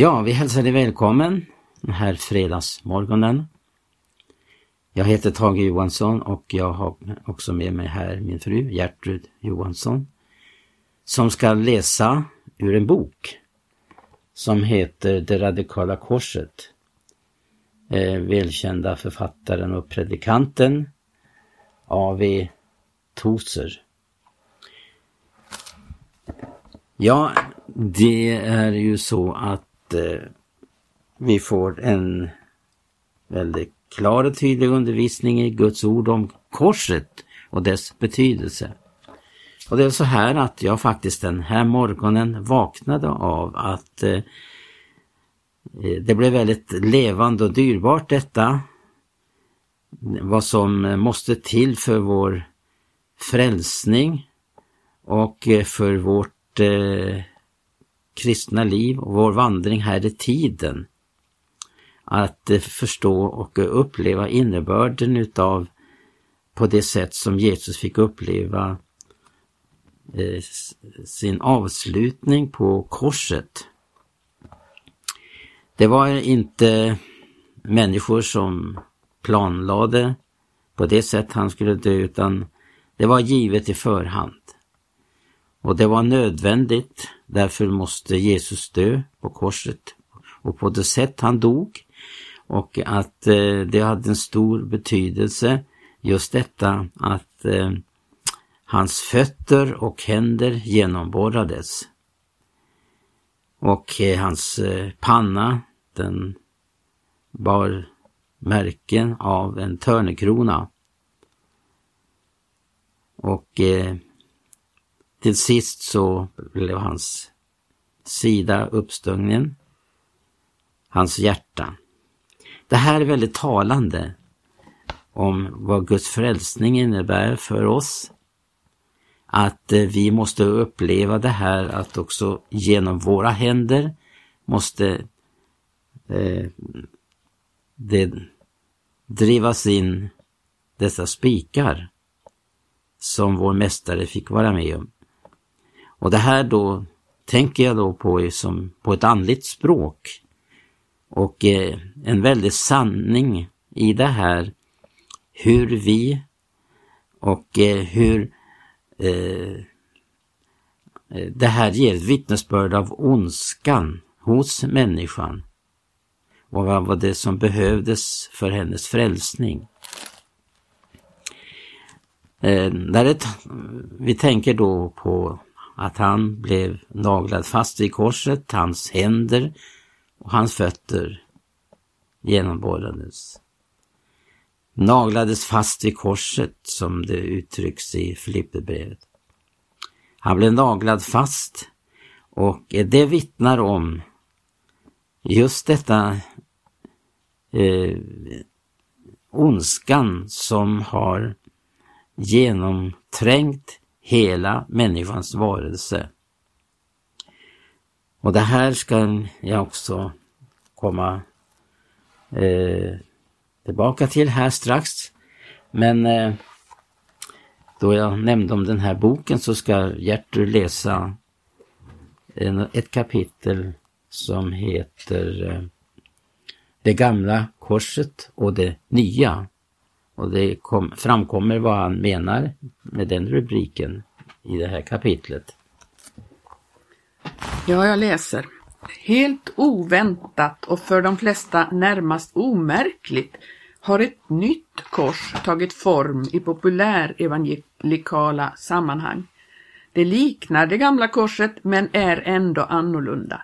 Ja, vi hälsar dig välkommen den här fredagsmorgonen. Jag heter Tage Johansson och jag har också med mig här min fru Gertrud Johansson som ska läsa ur en bok som heter Det radikala korset. Eh, välkända författaren och predikanten A.V. Toser. Ja, det är ju så att eh, vi får en väldigt klar och tydlig undervisning i Guds ord om korset och dess betydelse. Och det är så här att jag faktiskt den här morgonen vaknade av att eh, eh det blev väldigt levande och dyrbart detta. Vad som eh, måste till för vår frälsning och eh, för vårt eh, kristna liv och vår vandring här i tiden. Att eh, förstå och uppleva innebörden utav på det sätt som Jesus fick uppleva eh, sin avslutning på korset. Det var inte människor som planlade på det sätt han skulle dö utan det var givet i förhand. Och det var nödvändigt, därför måste Jesus dö på korset och på det sätt han dog. Och att eh, det hade en stor betydelse just detta att eh, hans fötter och händer genomborrades. Och eh, hans eh, panna, den bar märken av en törnekrona. Och eh, till sist så blev hans sida uppstungen, hans hjärta. Det här är väldigt talande om vad Guds frälsning innebär för oss. Att eh, vi måste uppleva det här att också genom våra händer måste eh, det drivas in dessa spikar som vår mästare fick vara med om. Och det här då tänker jag då på som på ett andligt språk. Och eh, en väldig sanning i det här hur vi och eh, hur eh, eh det här ger ett vittnesbörd av ondskan hos människan och vad var det som behövdes för hennes frälsning. Eh, där det, vi tänker då på att han blev naglad fast vid korset, hans händer och hans fötter genomborrades. Naglades fast vid korset som det uttrycks i Filipperbrevet. Han blev naglad fast och det vittnar om just detta eh, ondskan som har genomträngt hela människans varelse. Och det här ska jag också komma eh, tillbaka till här strax. Men eh, då jag nämnde om den här boken så ska Gertrud läsa en, ett kapitel som heter eh, Det gamla korset och det nya. Och det kom, framkommer vad han menar med den rubriken i det här kapitlet. Ja, jag läser. Helt oväntat och för de flesta närmast omärkligt har ett nytt kors tagit form i populär evangelikala sammanhang. Det liknar det gamla korset men är ändå annorlunda.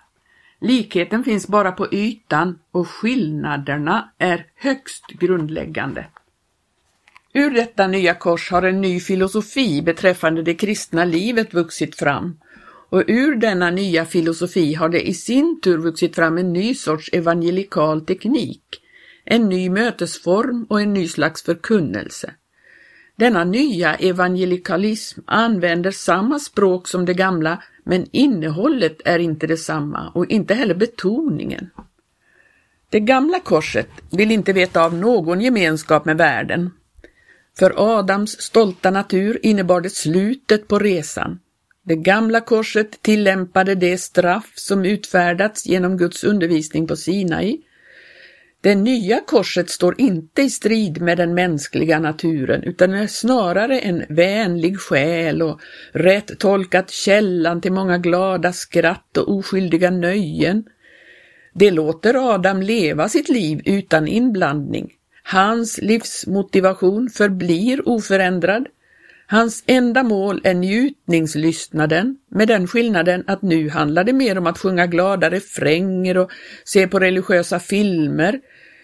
Likheten finns bara på ytan och skillnaderna är högst grundläggande. Ur detta nya kors har en ny filosofi beträffande det kristna livet vuxit fram och ur denna nya filosofi har det i sin tur vuxit fram en ny sorts evangelikal teknik, en ny mötesform och en ny slags förkunnelse. Denna nya evangelikalism använder samma språk som det gamla, men innehållet är inte detsamma och inte heller betoningen. Det gamla korset vill inte veta av någon gemenskap med världen. För Adams stolta natur innebar det slutet på resan. Det gamla korset tillämpade det straff som utfärdats genom Guds undervisning på Sinai. Det nya korset står inte i strid med den mänskliga naturen utan är snarare en vänlig själ och rätt tolkat källan till många glada skratt och oskyldiga nöjen. Det låter Adam leva sitt liv utan inblandning. Hans livsmotivation förblir oförändrad. Hans enda mål är njutningslystnaden med den skillnaden att nu handlar det mer om att sjunga glada refränger och se på religiösa filmer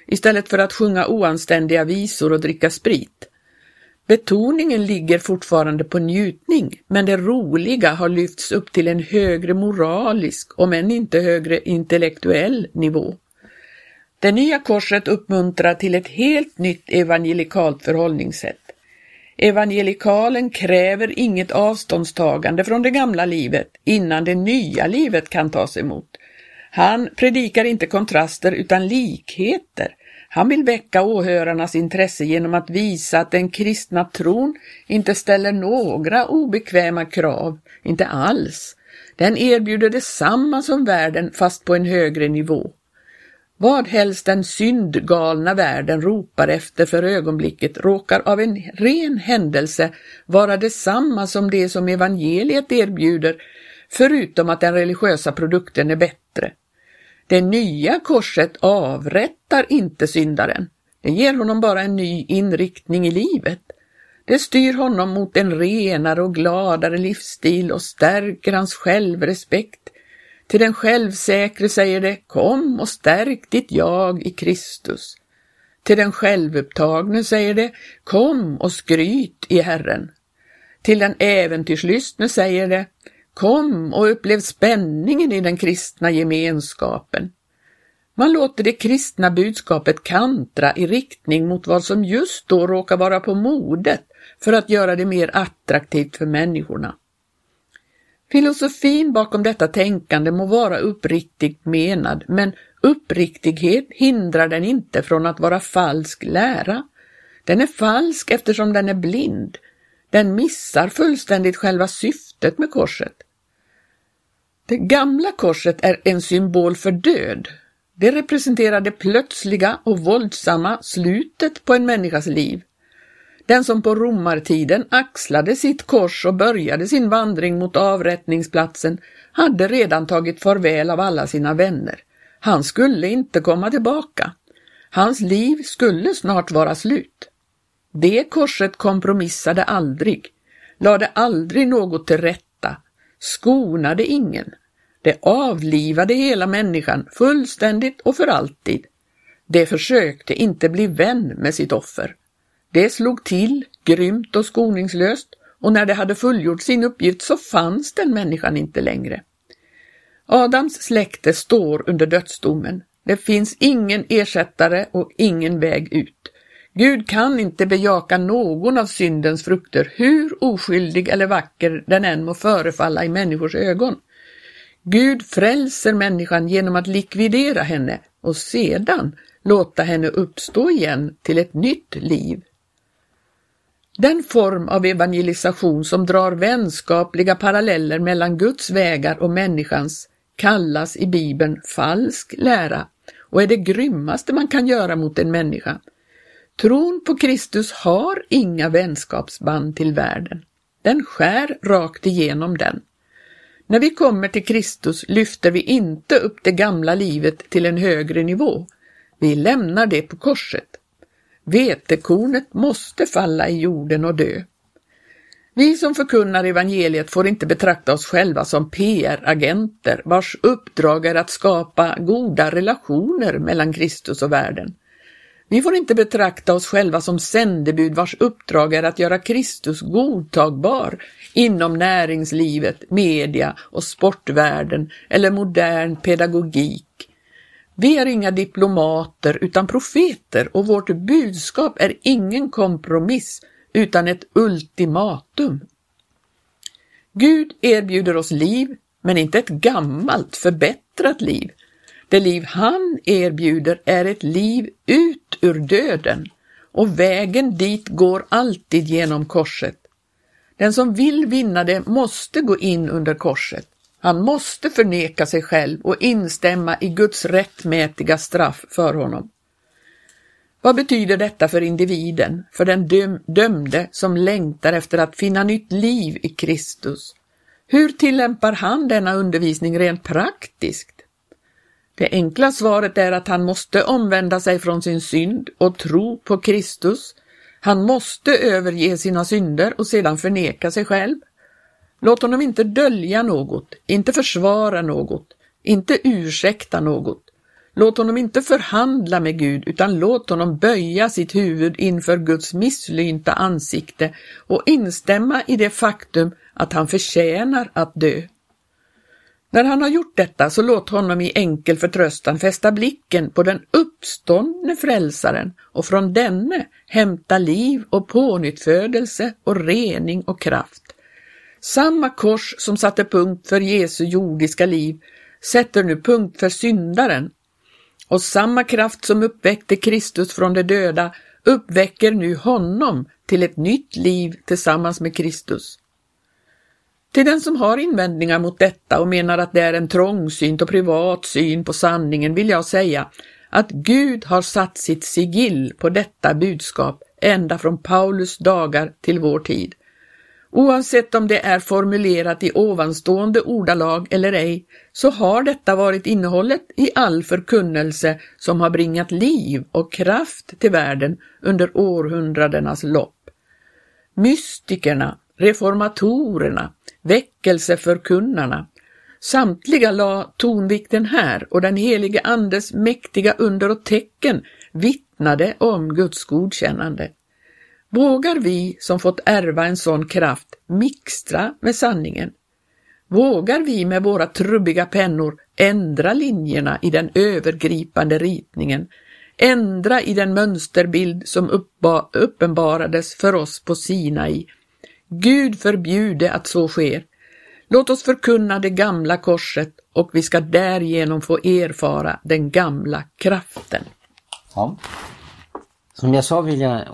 istället för att sjunga oanständiga visor och dricka sprit. Betoningen ligger fortfarande på njutning, men det roliga har lyfts upp till en högre moralisk, om än inte högre intellektuell nivå. Det nya korset uppmuntrar till ett helt nytt evangelikalt förhållningssätt. Evangelikalen kräver inget avståndstagande från det gamla livet innan det nya livet kan tas emot. Han predikar inte kontraster utan likheter. Han vill väcka åhörarnas intresse genom att visa att den kristna tron inte ställer några obekväma krav, inte alls. Den erbjuder detsamma som världen fast på en högre nivå. Vad helst den syndgalna världen ropar efter för ögonblicket råkar av en ren händelse vara detsamma som det som evangeliet erbjuder, förutom att den religiösa produkten är bättre. Det nya korset avrättar inte syndaren. Det ger honom bara en ny inriktning i livet. Det styr honom mot en renare och gladare livsstil och stärker hans självrespekt. Till den självsäkre säger det Kom och stärk ditt jag i Kristus. Till den självupptagne säger det Kom och skryt i Herren. Till den äventyrslystne säger det Kom och upplev spänningen i den kristna gemenskapen. Man låter det kristna budskapet kantra i riktning mot vad som just då råkar vara på modet för att göra det mer attraktivt för människorna. Filosofin bakom detta tänkande må vara uppriktigt menad, men uppriktighet hindrar den inte från att vara falsk lära. Den är falsk eftersom den är blind. Den missar fullständigt själva syftet med korset. Det gamla korset är en symbol för död. Det representerar det plötsliga och våldsamma slutet på en människas liv. Den som på romartiden axlade sitt kors och började sin vandring mot avrättningsplatsen hade redan tagit farväl av alla sina vänner. Han skulle inte komma tillbaka. Hans liv skulle snart vara slut. Det korset kompromissade aldrig, lade aldrig något till rätta, skonade ingen. Det avlivade hela människan fullständigt och för alltid. Det försökte inte bli vän med sitt offer. Det slog till grymt och skoningslöst och när det hade fullgjort sin uppgift så fanns den människan inte längre. Adams släkte står under dödsdomen. Det finns ingen ersättare och ingen väg ut. Gud kan inte bejaka någon av syndens frukter, hur oskyldig eller vacker den än må förefalla i människors ögon. Gud frälser människan genom att likvidera henne och sedan låta henne uppstå igen till ett nytt liv. Den form av evangelisation som drar vänskapliga paralleller mellan Guds vägar och människans kallas i Bibeln falsk lära och är det grymmaste man kan göra mot en människa. Tron på Kristus har inga vänskapsband till världen. Den skär rakt igenom den. När vi kommer till Kristus lyfter vi inte upp det gamla livet till en högre nivå. Vi lämnar det på korset. Vetekornet måste falla i jorden och dö. Vi som förkunnar evangeliet får inte betrakta oss själva som PR-agenter vars uppdrag är att skapa goda relationer mellan Kristus och världen. Vi får inte betrakta oss själva som sändebud vars uppdrag är att göra Kristus godtagbar inom näringslivet, media och sportvärlden eller modern pedagogik vi är inga diplomater utan profeter och vårt budskap är ingen kompromiss utan ett ultimatum. Gud erbjuder oss liv, men inte ett gammalt förbättrat liv. Det liv han erbjuder är ett liv ut ur döden och vägen dit går alltid genom korset. Den som vill vinna det måste gå in under korset. Han måste förneka sig själv och instämma i Guds rättmätiga straff för honom. Vad betyder detta för individen, för den döm dömde som längtar efter att finna nytt liv i Kristus? Hur tillämpar han denna undervisning rent praktiskt? Det enkla svaret är att han måste omvända sig från sin synd och tro på Kristus. Han måste överge sina synder och sedan förneka sig själv. Låt honom inte dölja något, inte försvara något, inte ursäkta något. Låt honom inte förhandla med Gud utan låt honom böja sitt huvud inför Guds misslynta ansikte och instämma i det faktum att han förtjänar att dö. När han har gjort detta så låt honom i enkel förtröstan fästa blicken på den uppståndne frälsaren och från denne hämta liv och pånyttfödelse och rening och kraft. Samma kors som satte punkt för Jesu jordiska liv sätter nu punkt för syndaren och samma kraft som uppväckte Kristus från de döda uppväcker nu honom till ett nytt liv tillsammans med Kristus. Till den som har invändningar mot detta och menar att det är en trångsynt och privat syn på sanningen vill jag säga att Gud har satt sitt sigill på detta budskap ända från Paulus dagar till vår tid. Oavsett om det är formulerat i ovanstående ordalag eller ej, så har detta varit innehållet i all förkunnelse som har bringat liv och kraft till världen under århundradenas lopp. Mystikerna, reformatorerna, väckelseförkunnarna, samtliga la tonvikten här och den helige Andes mäktiga under och tecken vittnade om Guds godkännande. Vågar vi som fått ärva en sån kraft mixtra med sanningen? Vågar vi med våra trubbiga pennor ändra linjerna i den övergripande ritningen, ändra i den mönsterbild som uppenbarades för oss på Sinai? Gud förbjude att så sker. Låt oss förkunna det gamla korset och vi ska därigenom få erfara den gamla kraften. Ja. Som jag sa vill jag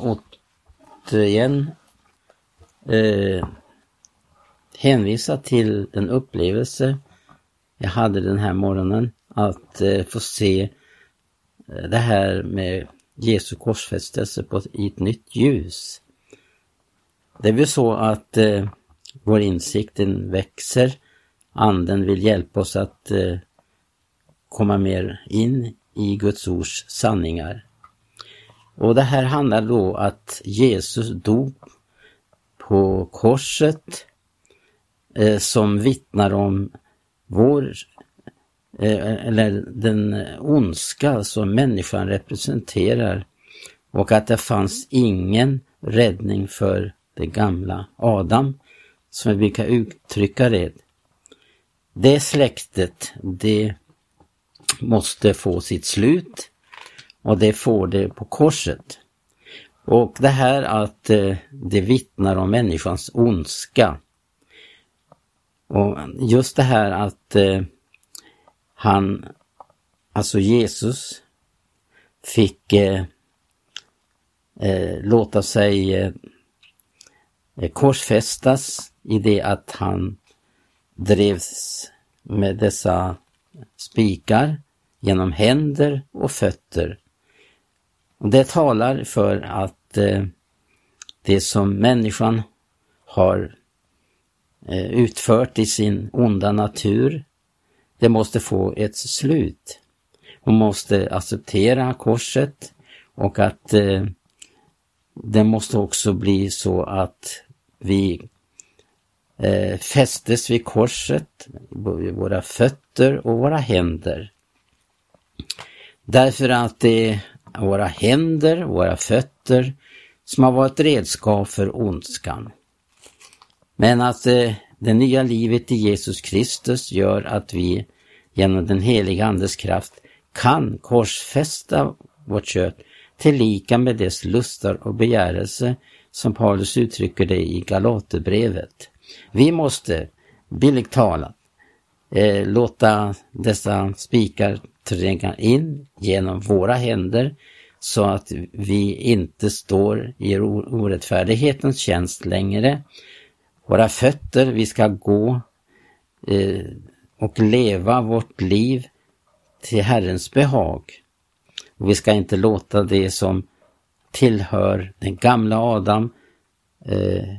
återigen eh, eh, hänvisa till den upplevelse jag hade den här morgonen att eh, få se eh, det här med Jesu korsfästelse på, i ett nytt ljus. Det är väl så att eh, vår insikt växer. Anden vill hjälpa oss att eh, komma mer in i Guds ords sanningar. Och det här handlar då att Jesus dog på korset eh, som vittnar om vår eh, eller den ondska som människan representerar och att det fanns ingen räddning för det gamla Adam, som vi brukar uttrycka det. Det släktet, det måste få sitt slut och det får det på korset. Och det här att eh, det vittnar om människans ondska. Och just det här att eh, han, alltså Jesus, fick eh, eh låta sig eh, eh, korsfästas i det att han drevs med dessa spikar genom händer och fötter och det talar för att eh, det som människan har eh, utfört i sin onda natur, det måste få ett slut. Hon måste acceptera korset och att eh, det måste också bli så att vi eh, fästes vid korset, våra fötter och våra händer. Därför att det våra händer, våra fötter, som har varit redskap för ondskan. Men att eh, det nya livet i Jesus Kristus gör att vi genom den heliga Andes kraft kan korsfästa vårt kött tillika med dess lustar och begärelse som Paulus uttrycker det i Galaterbrevet. Vi måste, billigt talat, eh, låta dessa spikar tränga in genom våra händer så att vi inte står i orättfärdighetens tjänst längre våra fötter, vi ska gå eh, och leva vårt liv till Herrens behag. Och vi ska inte låta det som tillhör den gamla Adam eh,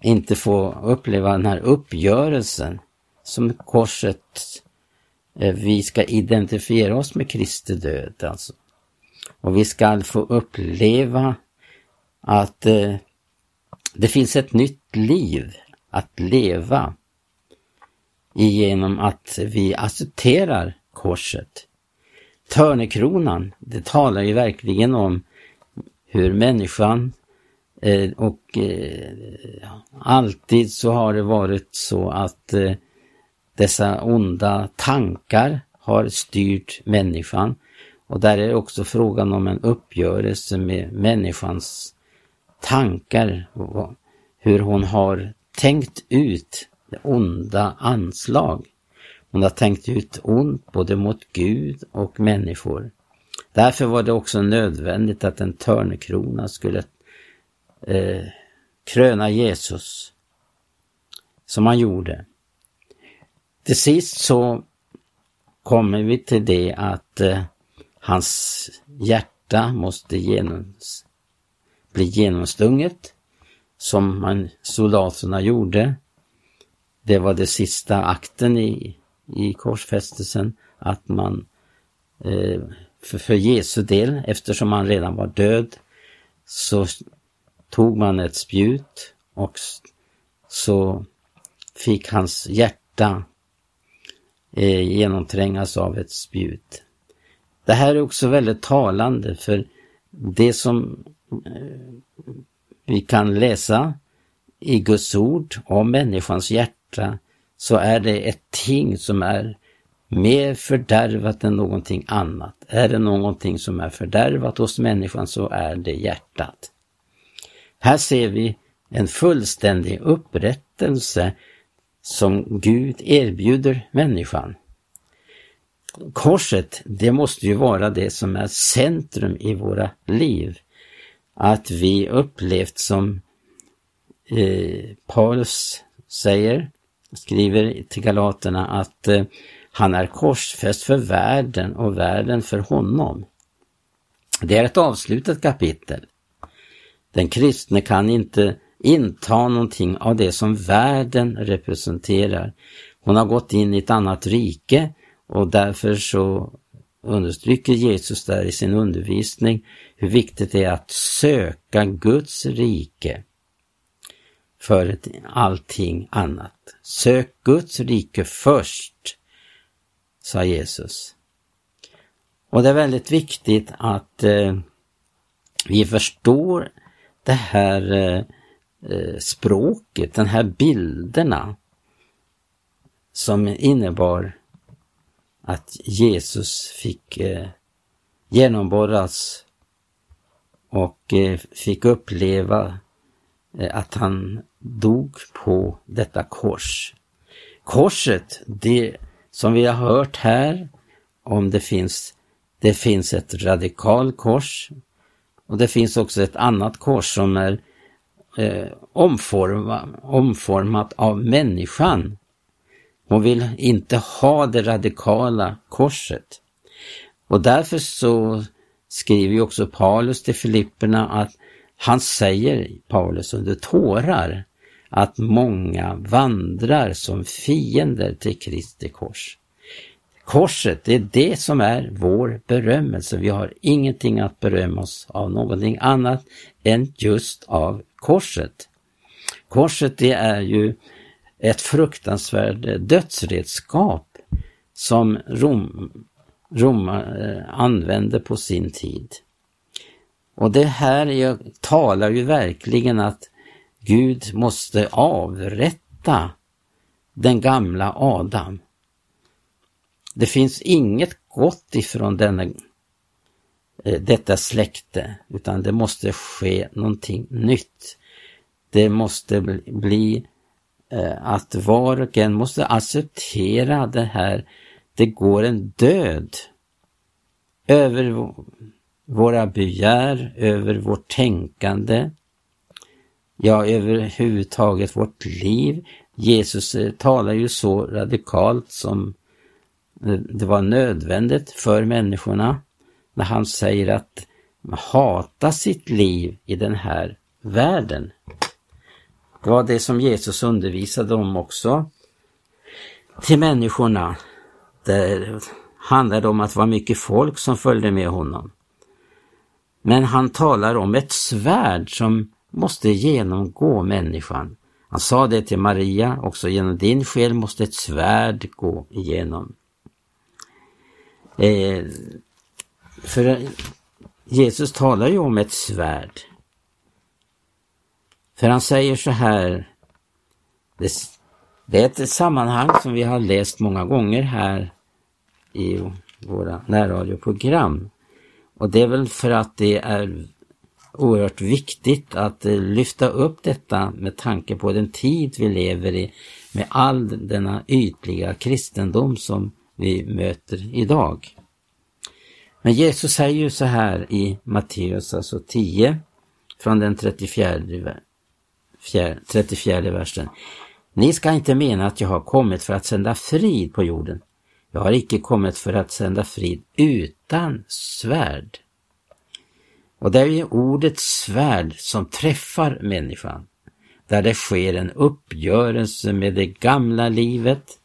inte få uppleva den här uppgörelsen som korset. Eh, vi ska identifiera oss med Kristi död alltså. Och vi ska få uppleva att eh, det finns ett nytt liv att leva genom att vi accepterar korset. Törnekronan, det talar ju verkligen om hur människan eh, och eh, alltid så har det varit så att eh, dessa onda tankar har styrt människan och där är det också frågan om en uppgörelse med människans tankar, hur hon har tänkt ut onda anslag. Hon har tänkt ut ont både mot Gud och människor. Därför var det också nödvändigt att en törnekrona skulle eh, kröna Jesus, som han gjorde. Till sist så kommer vi till det att eh, hans hjärta måste genoms, bli genomstunget, som man, soldaterna gjorde. Det var det sista akten i, i korsfästelsen, att man eh, för, för Jesu del, eftersom han redan var död, så tog man ett spjut och så fick hans hjärta eh, genomträngas av ett spjut. Det här är också väldigt talande för det som eh, vi kan läsa i Guds ord om människans hjärta så är det ett ting som är mer fördärvat än någonting annat. Är det någonting som är fördärvat hos människan så är det hjärtat. Här ser vi en fullständig upprättelse som Gud erbjuder människan. Korset, det måste ju vara det som är centrum i våra liv. Att vi upplevt som eh, Paulus säger, skriver till Galaterna att eh, han är korsfäst för världen och världen för honom. Det är ett avslutat kapitel. Den kristne kan inte inta någonting av det som världen representerar. Hon har gått in i ett annat rike och därför så understryker Jesus där i sin undervisning hur viktigt det är att söka Guds rike för allting annat. Sök Guds rike först, sa Jesus. Och det är väldigt viktigt att eh, vi förstår det här eh, eh, språket, den här bilderna som innebar att Jesus fick eh, genomborras och eh, fick uppleva eh, att han dog på detta kors. Korset, det som vi har hört här, om det finns, det finns ett radikalkors och det finns också ett annat kors som är eh, omforma, omformat av människan. Hon vill inte ha det radikala korset. Och därför så skriver ju också Paulus till Filipperna att han säger, Paulus under tårar, att många vandrar som fiender till Kristi kors. Korset, det är det som är vår berömmelse. Vi har ingenting att berömma oss av någonting annat än just av korset. Korset det är ju ett fruktansvärt dödsredskap som Rom, Rom eh, använde på sin tid. Och det här talar ju verkligen att Gud måste avrätta den gamla Adam. Det finns inget gott ifrån denna, Eh, detta släkte, utan det måste ske någonting nytt. Det måste bli eh, att var och en måste acceptera det här. Det går en död över våra begär, över vårt tänkande. ja överhuvudtaget vårt liv. Jesus eh, talar ju så radikalt som det var nödvändigt för människorna när han säger att hata sitt liv i den här världen. Det var det som Jesus undervisade om också till människorna. Det handlade om att det var mycket folk som följde med honom. Men han talar om ett svärd som måste genomgå människan. Han sa det till Maria, också genom din själ måste ett svärd gå igenom. Eh, för eh, Jesus talar ju om ett svärd. För han säger så här, det, det är ett sammanhang som vi har läst många gånger här i våra närradioprogram. Och det är väl för att det är oerhört viktigt att eh, lyfta upp detta med tanke på den tid vi lever i med all denna ytliga kristendom som vi möter idag. Men Jesus säger ju så här i Matteus alltså 10 från den 34, 34 versen. Ni ska inte mena att jag har kommit för att sända frid på jorden. Jag har icke kommit för att sända frid utan svärd. Och det är ju ordet svärd som träffar människan. Där det sker en uppgörelse med det gamla livet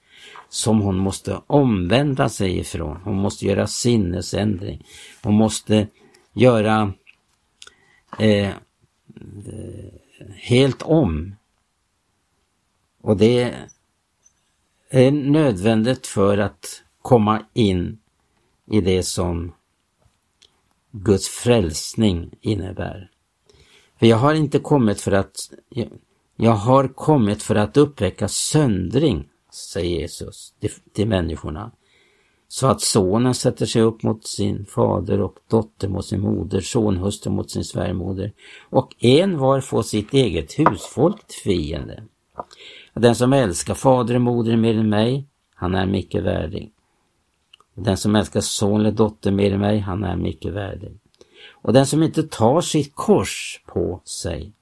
som hon måste omvända sig ifrån. Hon måste göra sinnesändring. Hon måste göra eh, helt om. Och det är nödvändigt för att komma in i det som Guds frälsning innebär. För jag har inte kommit för att jag har kommit för att uppväcka söndring, säger Jesus till, människorna. Så att sonen sätter sig upp mot sin fader och dotter mot sin moder, sonhustru mot sin svärmoder och en var får sitt eget husfolk till fiende. Den som älskar fader och moder mer än mig, han är mycket värdig. Den som älskar son eller dotter mer än mig, han är mycket värdig. Och den som inte tar sitt kors på sig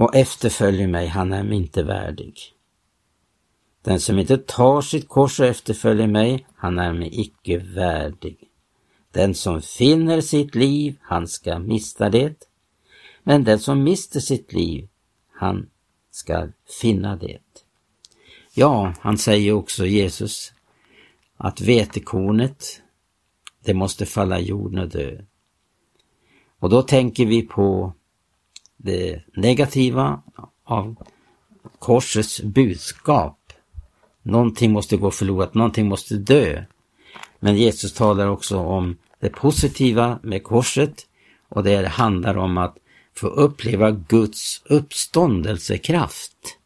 och efterföljer mig, han är inte värdig. Den som inte tar sitt kors och efterföljer mig, han är mig icke värdig. Den som finner sitt liv, han ska mista det. Men den som mister sitt liv, han ska finna det. Ja, han säger också Jesus att vetekornet, det måste falla i jorden och dö. Och då tänker vi på det negativa av korsets budskap. Någonting måste gå förlorat, någonting måste dö. Men Jesus talar också om det positiva med korset och det handlar om att få uppleva Guds uppståndelsekraft.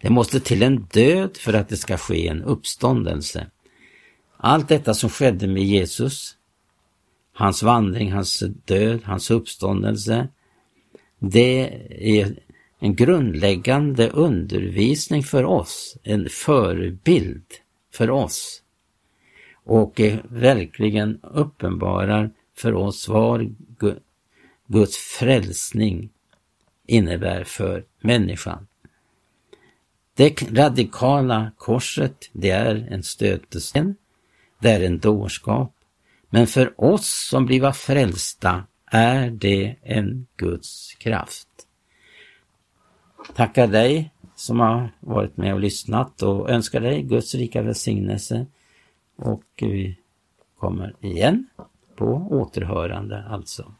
Det måste till en död för att det ska ske en uppståndelse. Allt detta som skedde med Jesus, hans vandring, hans död, hans uppståndelse, det är en grundläggande undervisning för oss, en förebild för oss och verkligen uppenbarar för oss vad Guds frälsning innebär för människan. Det radikala korset, det är en stötesten, det är en dårskap. Men för oss som blivit frälsta är det en Guds kraft. Tackar dig som har varit med och lyssnat och önskar dig Guds rika välsignelse. Och vi kommer igen på återhörande alltså.